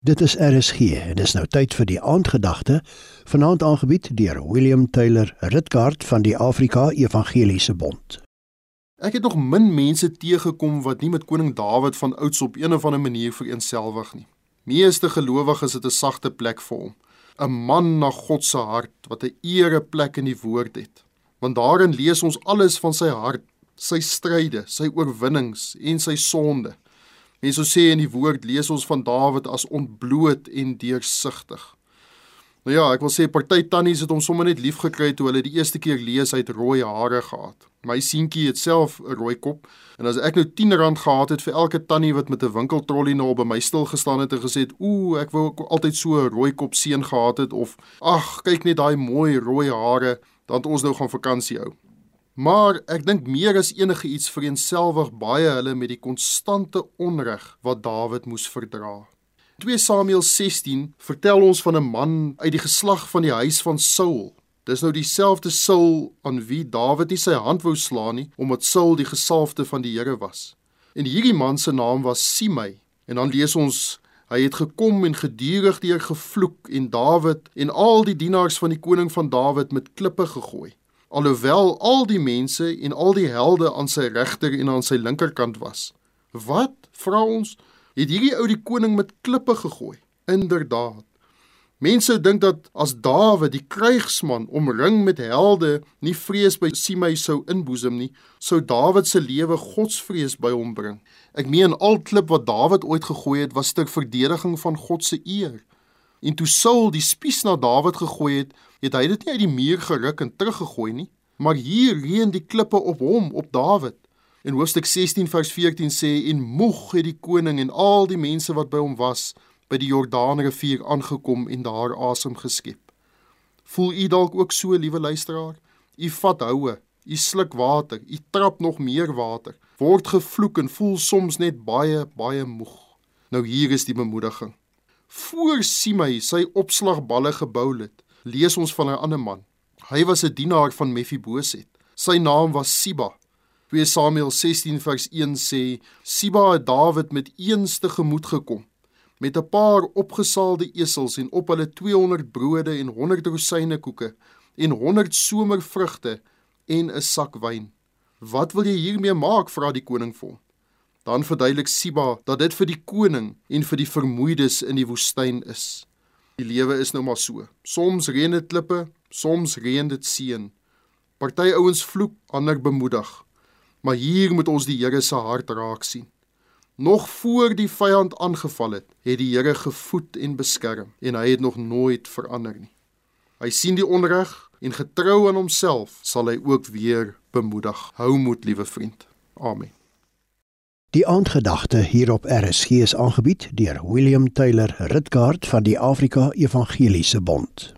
Dit is RSG en dis nou tyd vir die aandgedagte vanaand aangebied deur William Taylor Ritkaart van die Afrika Evangeliese Bond. Ek het nog min mense teëgekom wat nie met koning Dawid van ouds op een of ander manier vereenselwig nie. Meeste gelowiges het 'n sagte plek vir hom, 'n man na God se hart wat 'n ereplek in die woord het. Want daarin lees ons alles van sy hart, sy stryde, sy oorwinnings en sy sonde. Mense sê in die woord lees ons van Dawid as ontbloot en deursigtig. Nou ja, ek wil sê party tannies het hom sommer net lief gekry toe hulle die eerste keer lees hy het rooi hare gehad. My seentjie het self 'n rooi kop en as ek nou 10 rand gehad het vir elke tannie wat met 'n winkeltrollie nou by my stil gestaan het en gesê het, "Ooh, ek wou altyd so 'n rooi kop seun gehad het" of "Ag, kyk net daai mooi rooi hare, dan het ons nou gaan vakansie hou." Maar ek dink meer as enige iets vereenselwig baie hulle met die konstante onreg wat Dawid moes verdra. 2 Samuel 16 vertel ons van 'n man uit die geslag van die huis van Saul. Dis nou dieselfde Saul aan wie Dawid nie sy hand wou slaan nie omdat Saul die gesalfde van die Here was. En hierdie man se naam was Simei. En dan lees ons hy het gekom en gedurig deur gevloek en Dawid en al die dienaars van die koning van Dawid met klippe gegooi alhoewel al die mense en al die helde aan sy regter en aan sy linkerkant was. Wat, vra ons, het hierdie ou die koning met klippe gegooi? Inderdaad. Mense dink dat as Dawid, die krygsman, omring met helde, nie vrees by Simei sou inboesem nie, sou Dawid se lewe godsvrees by hom bring. Ek meen al klip wat Dawid ooit gegooi het, was ter verdediging van God se eer. En toe Saul die spies na Dawid gegooi het, het hy dit nie uit die muur geruk en teruggegooi nie, maar hier reën die klippe op hom, op Dawid. In Hoofstuk 16 vers 14 sê en moeg het die koning en al die mense wat by hom was by die Jordaanrivier aangekom en daar asem geskep. Voel u dalk ook so, liewe luisteraar? U vat houe, u sluk water, u trap nog meer water, word gevloek en voel soms net baie baie moeg. Nou hier is die bemoediging. Voor Simei sy opslagballe gebou het, lees ons van 'n ander man. Hy was 'n dienaar van Mefiboset. Sy naam was Siba. 2 Samuel 16 vers 1 sê Siba het Dawid met eenste gemoed gekom met 'n paar opgesaalde esels en op hulle 200 brode en 100 rosynnekoeke en 100 somervrugte en 'n sak wyn. Wat wil jy hiermee maak? vra die koning vir hom. Dan verduidelik Siba dat dit vir die koning en vir die vermoeides in die woestyn is. Die lewe is nou maar so. Soms reën dit klippe, soms reën dit seën. Party ouens vloek, ander bemoedig. Maar hier moet ons die Here se hart raak sien. Nog voor die vyand aangeval het, het die Here gevoed en beskerm en hy het nog nooit verander nie. Hy sien die onreg en getrou aan homself sal hy ook weer bemoedig. Hou moed, liewe vriend. Amen. Die aandgedagte hier op RSG is aangebied deur William Taylor Ritkaart van die Afrika Evangeliese Bond.